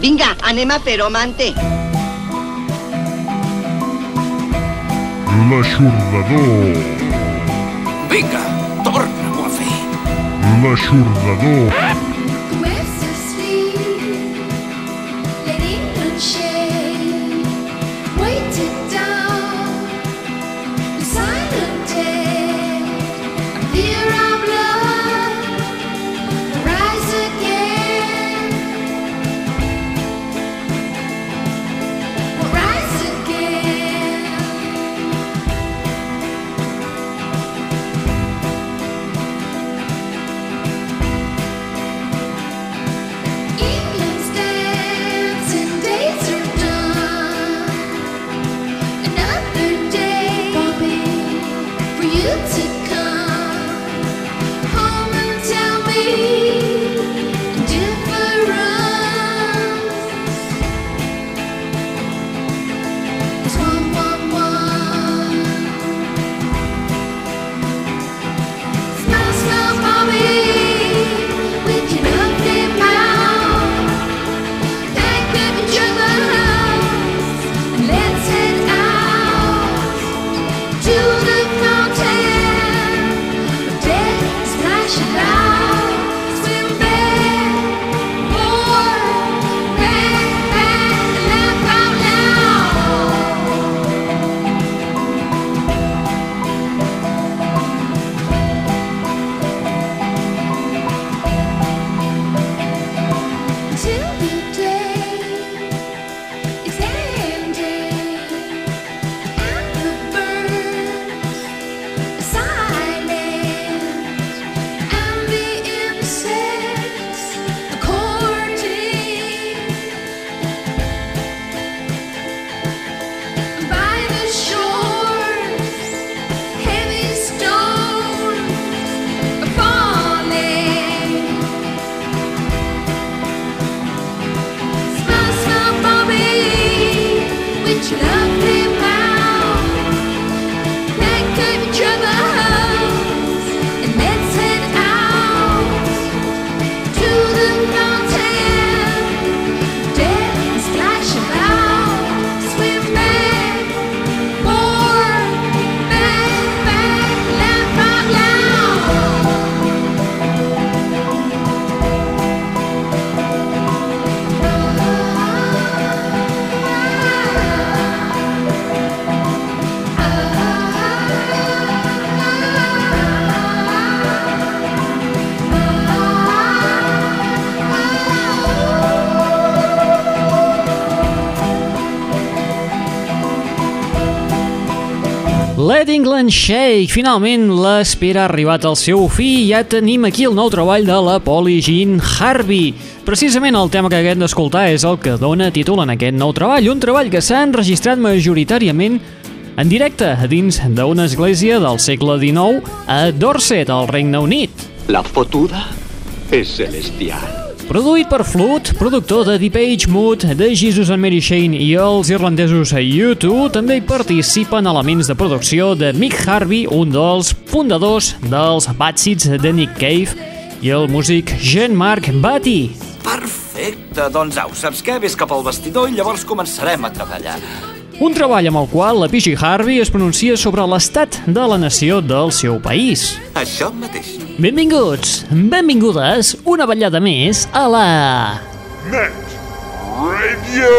Vinga, anem a fer-ho, Mante. L'aixordador. Vinga, torna-ho a fer. L'aixordador. Where's England Shake. Finalment l'espera ha arribat al seu fi i ja tenim aquí el nou treball de la Polly Jean Harvey. Precisament el tema que haguem d'escoltar és el que dona títol en aquest nou treball, un treball que s'ha enregistrat majoritàriament en directe a dins d'una església del segle XIX a Dorset, al Regne Unit. La fotuda es celestial. Produït per Flood, productor de Deep Age Mood, de Jesus and Mary Shane i els irlandesos a U2, també hi participen elements de producció de Mick Harvey, un dels fundadors dels Bad Seeds de Nick Cave, i el músic Jean-Marc Batty. Perfecte, doncs au, saps què? Ves cap al vestidor i llavors començarem a treballar. Un treball amb el qual la P.G. Harvey es pronuncia sobre l'estat de la nació del seu país. Això mateix. Benvinguts, benvingudes, una ballada més a la... Net Radio.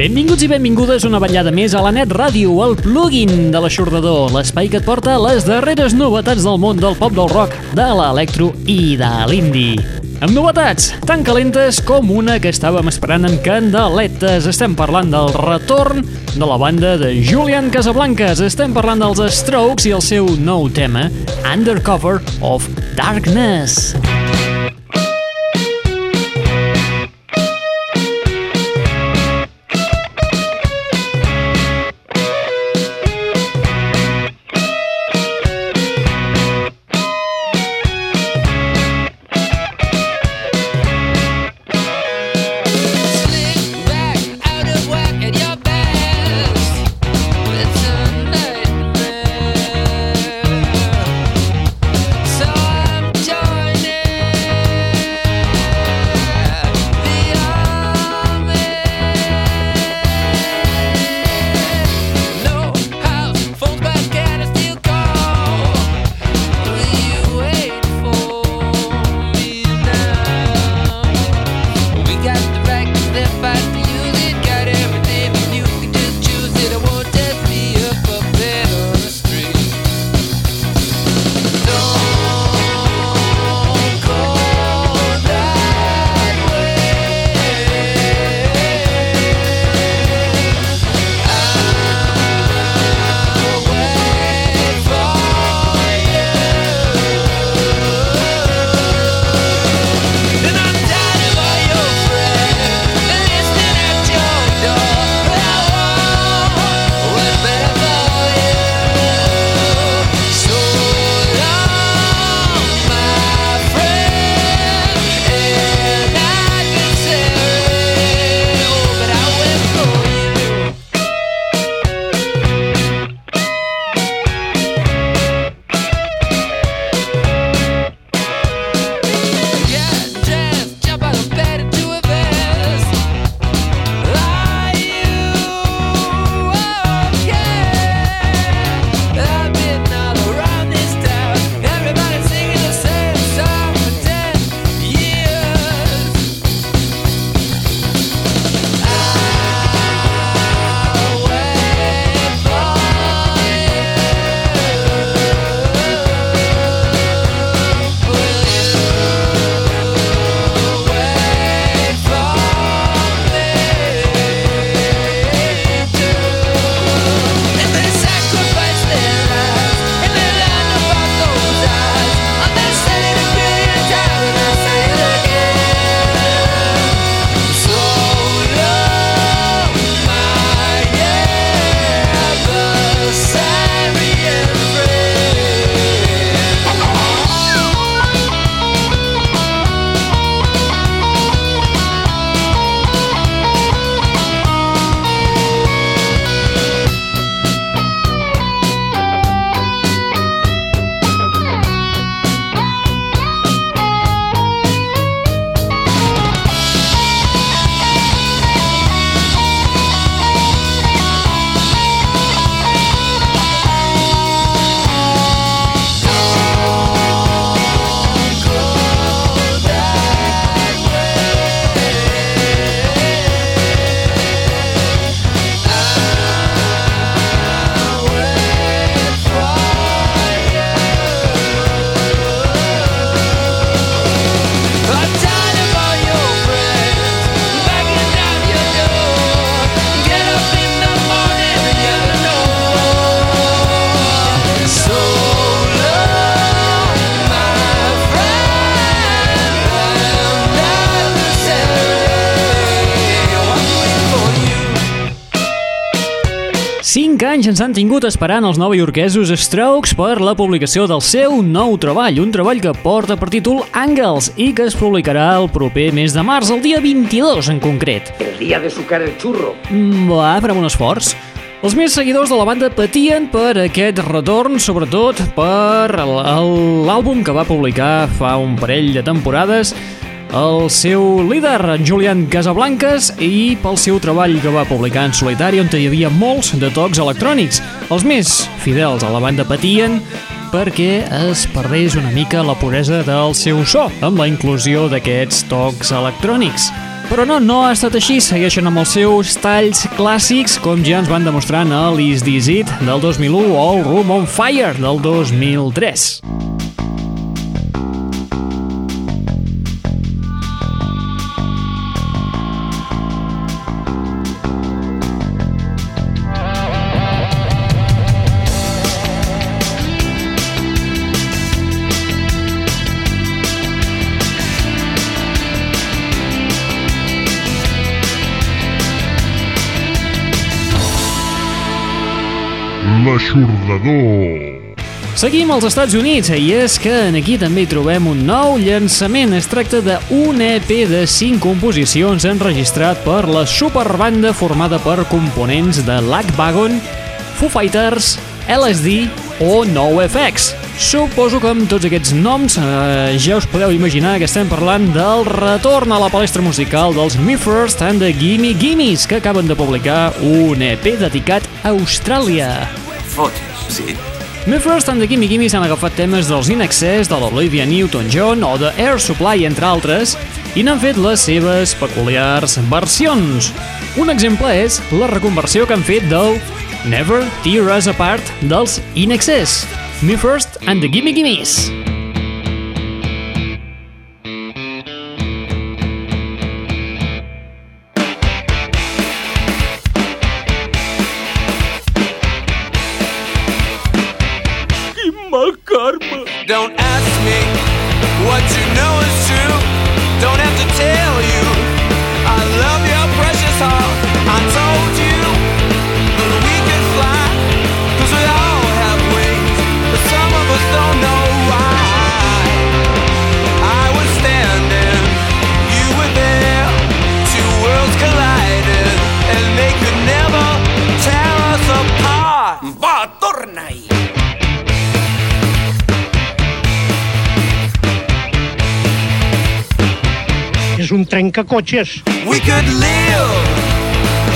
Benvinguts i benvingudes una ballada més a la Net Ràdio, el plugin de l'aixordador, l'espai que et porta les darreres novetats del món del pop del rock, de l'electro i de l'indie. Amb novetats tan calentes com una que estàvem esperant amb candeletes. Estem parlant del retorn de la banda de Julian Casablancas. Estem parlant dels Strokes i el seu nou tema, Undercover of Darkness. Slick anys ens han tingut esperant els novaiorquesos Strokes per la publicació del seu nou treball, un treball que porta per títol Angles i que es publicarà el proper mes de març, el dia 22 en concret. El día de sucar el churro. Mm, Va, farem un esforç. Els més seguidors de la banda patien per aquest retorn, sobretot per l'àlbum que va publicar fa un parell de temporades el seu líder, en Julián Casablancas, i pel seu treball que va publicar en solitari, on hi havia molts de tocs electrònics. Els més fidels a la banda patien perquè es perdés una mica la puresa del seu so, amb la inclusió d'aquests tocs electrònics. Però no, no ha estat així, segueixen amb els seus talls clàssics, com ja ens van demostrant a l'Is This It del 2001 o el Room on Fire del 2003. L'aixordador. Seguim als Estats Units i és que en aquí també trobem un nou llançament. Es tracta d'un EP de 5 composicions enregistrat per la superbanda formada per components de Lagwagon, Foo Fighters, LSD o NoFX. Suposo que amb tots aquests noms eh, ja us podeu imaginar que estem parlant del retorn a la palestra musical dels Me First and the Gimme Gimmes, que acaben de publicar un EP dedicat a Austràlia. Fotis, sí? Me First and the Gimme Gimmes han agafat temes dels In Excess, de l'Olivia Newton-John o de Air Supply, entre altres, i n'han fet les seves peculiars versions. Un exemple és la reconversió que han fet del Never Tear Us Apart dels In Excess. Me First and the Gimme Gimmes. Don't ask me what you know És trencacotxes. We could live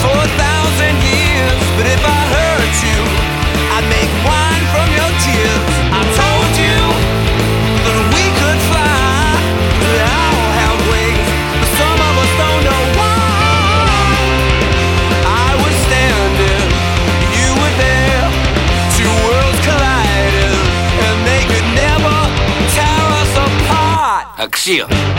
for a thousand years, but if I hurt you, I'd make wine from your tears. I told you that we could fly, we all have wings, but some of us don't know why. I was standing, you were there, two worlds collided, and they could never tear us apart. Acció!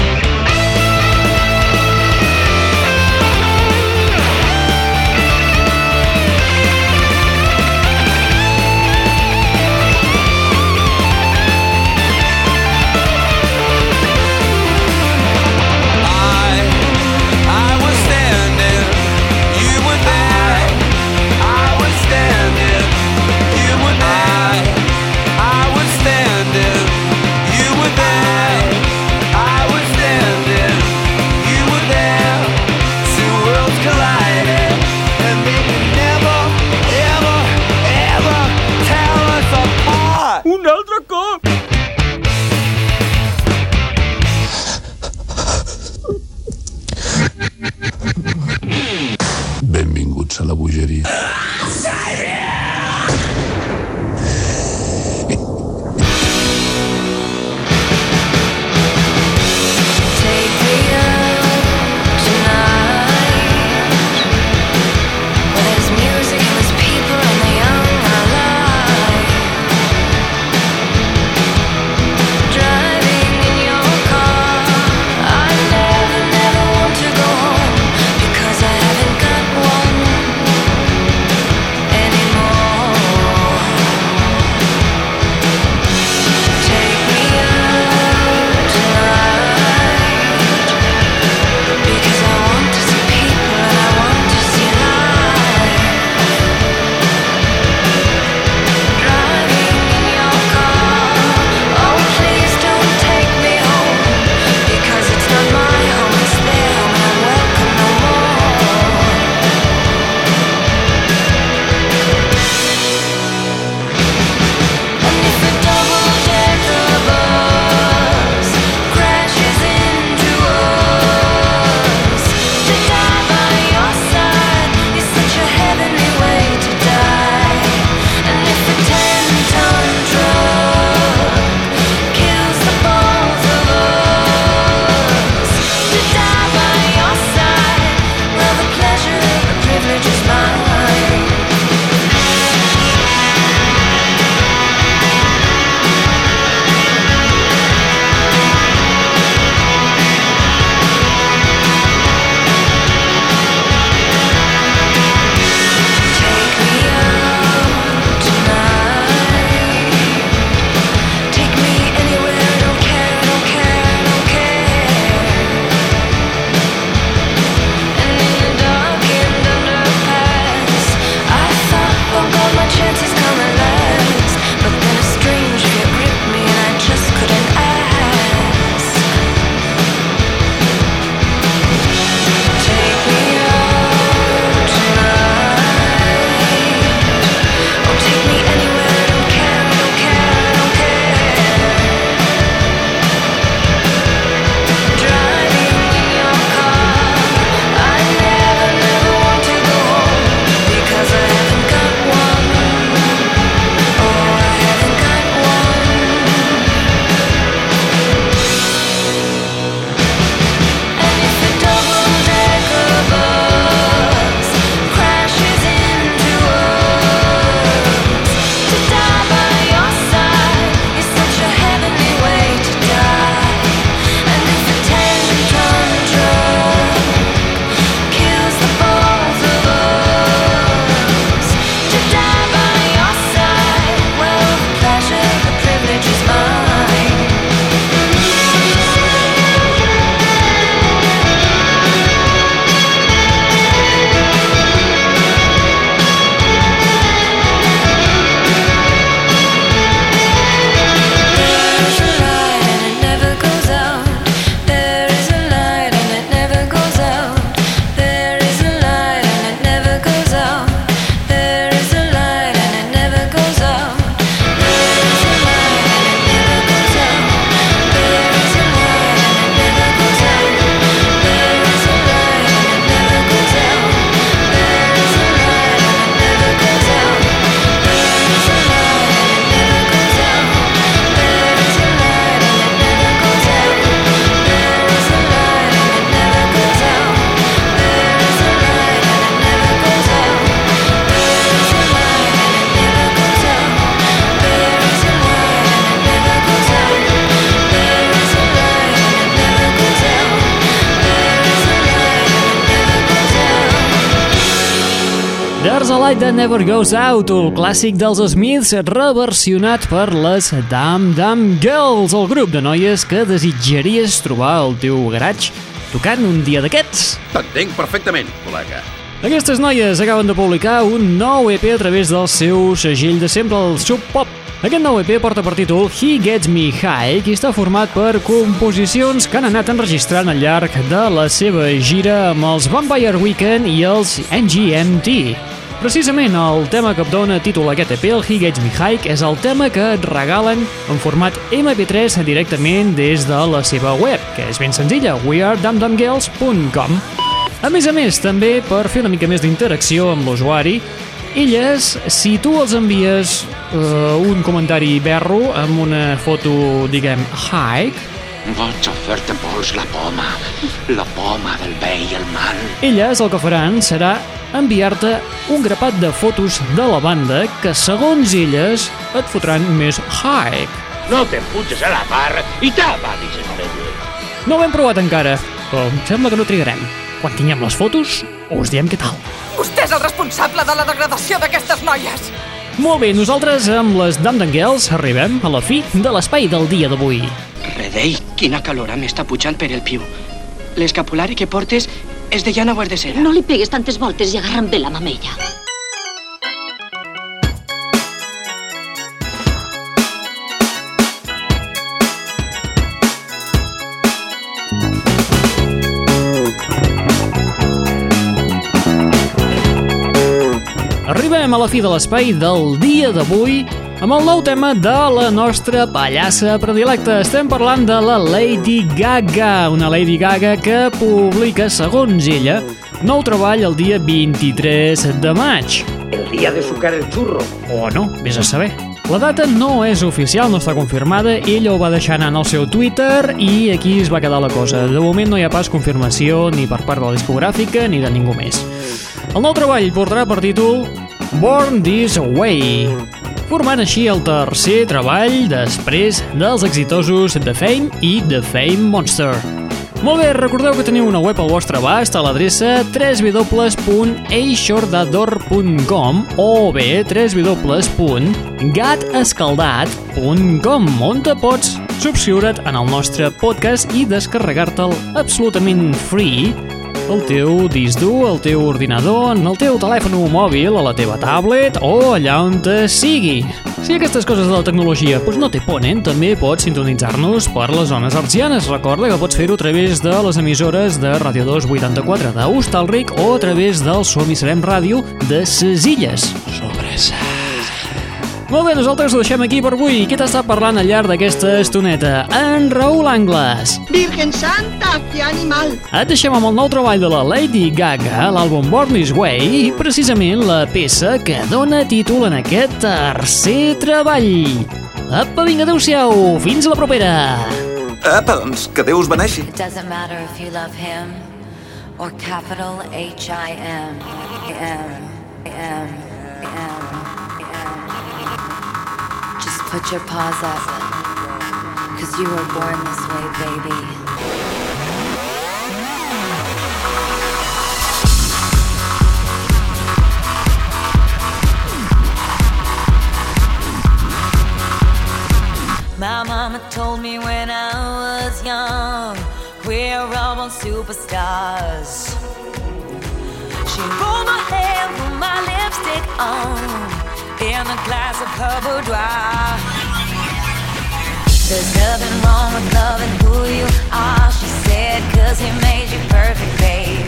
Was a Light That Never Goes Out, el clàssic dels Smiths reversionat per les Dam Dam Girls, el grup de noies que desitjaries trobar al teu garatge tocant un dia d'aquests. T'entenc perfectament, col·lega. Aquestes noies acaben de publicar un nou EP a través del seu segell de sempre, el Sub Pop. Aquest nou EP porta per títol He Gets Me High i està format per composicions que han anat enregistrant al llarg de la seva gira amb els Vampire Weekend i els NGMT. Precisament el tema que dona títol a aquest EP, el He Gets Me High, és el tema que et regalen en format MP3 directament des de la seva web, que és ben senzilla, wearedumdumgirls.com. A més a més, també per fer una mica més d'interacció amb l'usuari, elles, si tu els envies uh, un comentari berro amb una foto, diguem, hike, Vaig a fer-te pols la poma, la poma del bé i el mal. elles el que faran serà enviar-te un grapat de fotos de la banda que, segons elles, et fotran més hike. No t'empujes a la barra i tapa, dices medio. No ho hem provat encara, però em sembla que no trigarem. Quan tinguem les fotos, us diem què tal. Vostè és el responsable de la degradació d'aquestes noies. Molt bé, nosaltres amb les Damn Girls arribem a la fi de l'espai del dia d'avui. Redei, quina calor m'està pujant per el piu. L'escapulari que portes és de llana o és de cera? No li pegues tantes voltes i agarra'n bé la mamella. Arribem a la fi de l'espai del dia d'avui amb el nou tema de la nostra pallassa predilecta. Estem parlant de la Lady Gaga, una Lady Gaga que publica, segons ella, nou treball el dia 23 de maig. El día de sucar el churro. O no, vés a saber. La data no és oficial, no està confirmada, ella ho va deixar anar en el seu Twitter i aquí es va quedar la cosa. De moment no hi ha pas confirmació ni per part de la discogràfica ni de ningú més. El nou treball portarà per títol Born This Way, formant així el tercer treball després dels exitosos The Fame i The Fame Monster. Molt bé, recordeu que teniu una web al vostre abast a l'adreça www.eixordador.com o bé www.gatescaldat.com on te pots subscriure't en el nostre podcast i descarregar-te'l absolutament free al teu disc dur, al teu ordinador, en el teu telèfon mòbil, a la teva tablet o allà on te sigui. Si aquestes coses de la tecnologia doncs no te ponen, també pots sintonitzar-nos per les zones arcianes. Recorda que pots fer-ho a través de les emissores de Ràdio 284 d'Hostalric o a través del Som i Serem Ràdio de Ses Illes. Sobresa. Molt bé, nosaltres ho deixem aquí per avui. Qui t'està parlant al llarg d'aquesta estoneta? En Raül Angles. Virgen Santa, que animal! Et deixem amb el nou treball de la Lady Gaga, l'àlbum Born This Way, i precisament la peça que dona títol en aquest tercer treball. Apa, vinga, adeu-siau, fins a la propera! Apa, doncs, que Déu us beneixi. It doesn't matter if you love him or capital H I M M M M M. put your paws up, cause you were born this way, baby. My mama told me when I was young, we're all born superstars. She rolled my hair, put my lipstick on, in a glass of her boudoir. There's nothing wrong with loving who you are, she said, cause he made you perfect, babe.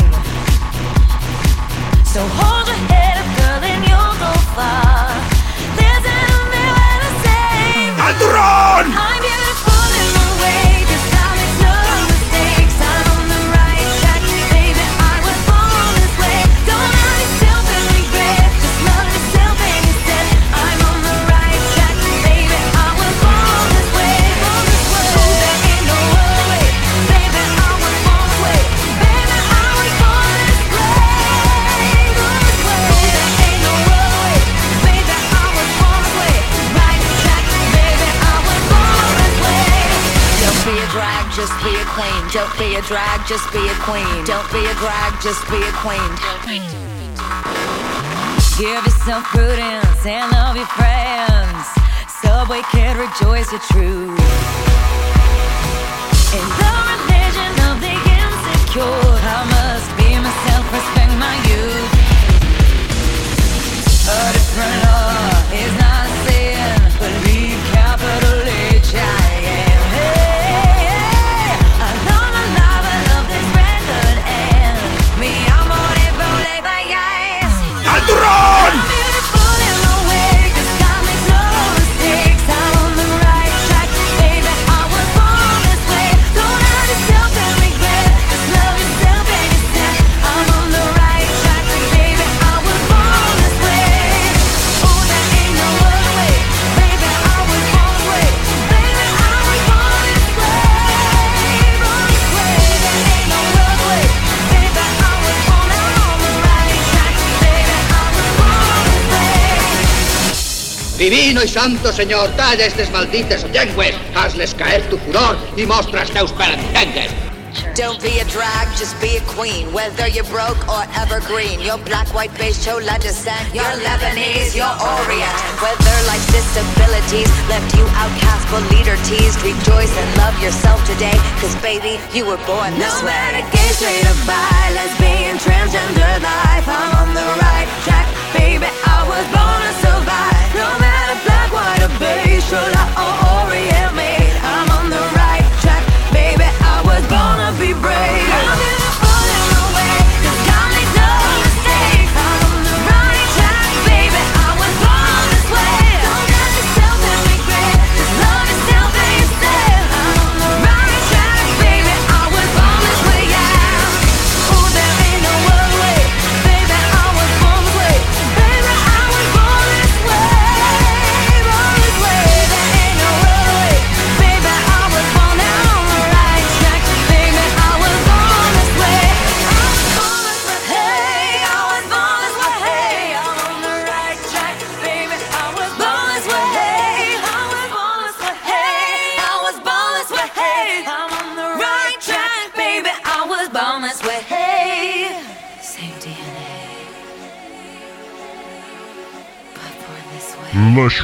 So hold your head up, girl, and you'll go far. Listen to me when I say, ¡Alturrón! just be a queen. Don't be a bride, just be a queen. Give yourself prudence and love your friends. Subway can rejoice your truth. In the religion of the insecure, I must be myself, respect my youth. y santo Señor, talla hazles caer tu furor y teus. Don't be a drag, just be a queen. Whether you're broke or evergreen, you're black, white, beige, chola descent, you're Lebanese, you're Orient. Whether life's disabilities left you outcast but leader teased, rejoice and love yourself today, cause baby, you were born this no way. No matter gay, straight or bi, lesbian, transgender life, I'm on the right track, baby, I was born to survive. No matter observation, I orient.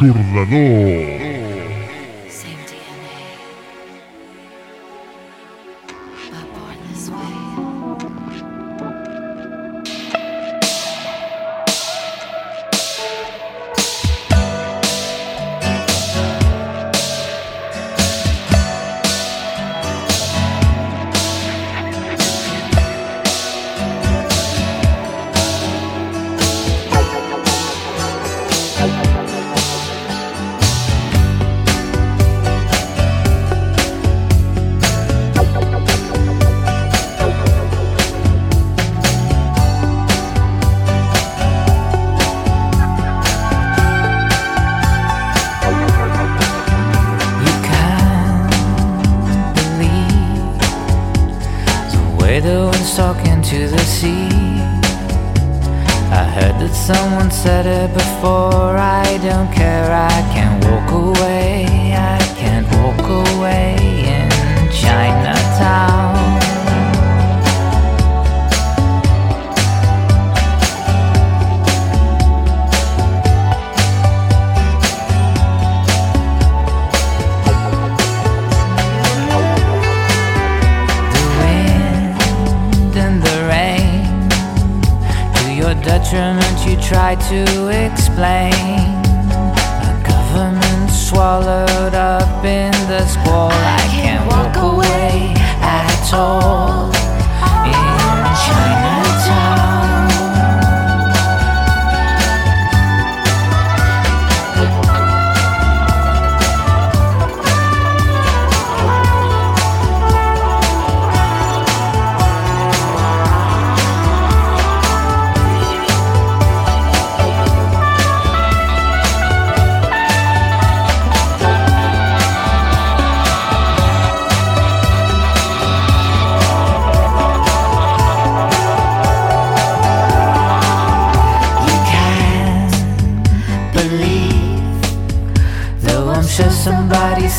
eixordador. try to explain. A government swallowed up in the squall. I, can't, walk away at all.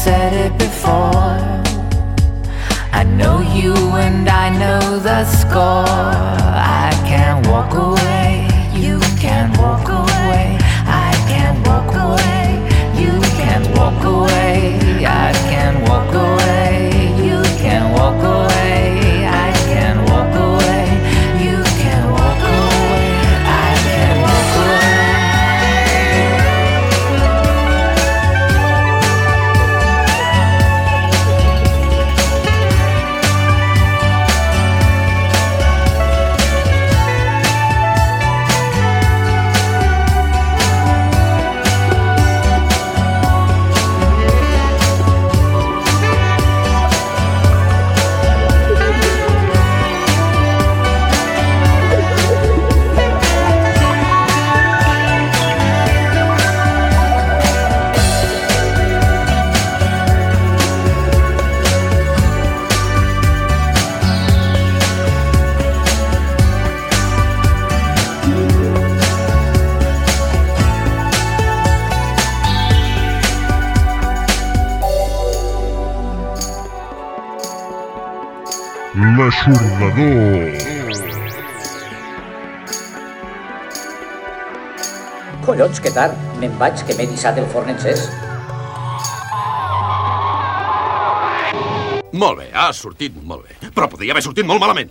said it before. Collons, que tard. Me'n vaig, que m'he dissat el forn encès. Molt bé, ha sortit molt bé. Però podria haver sortit molt malament.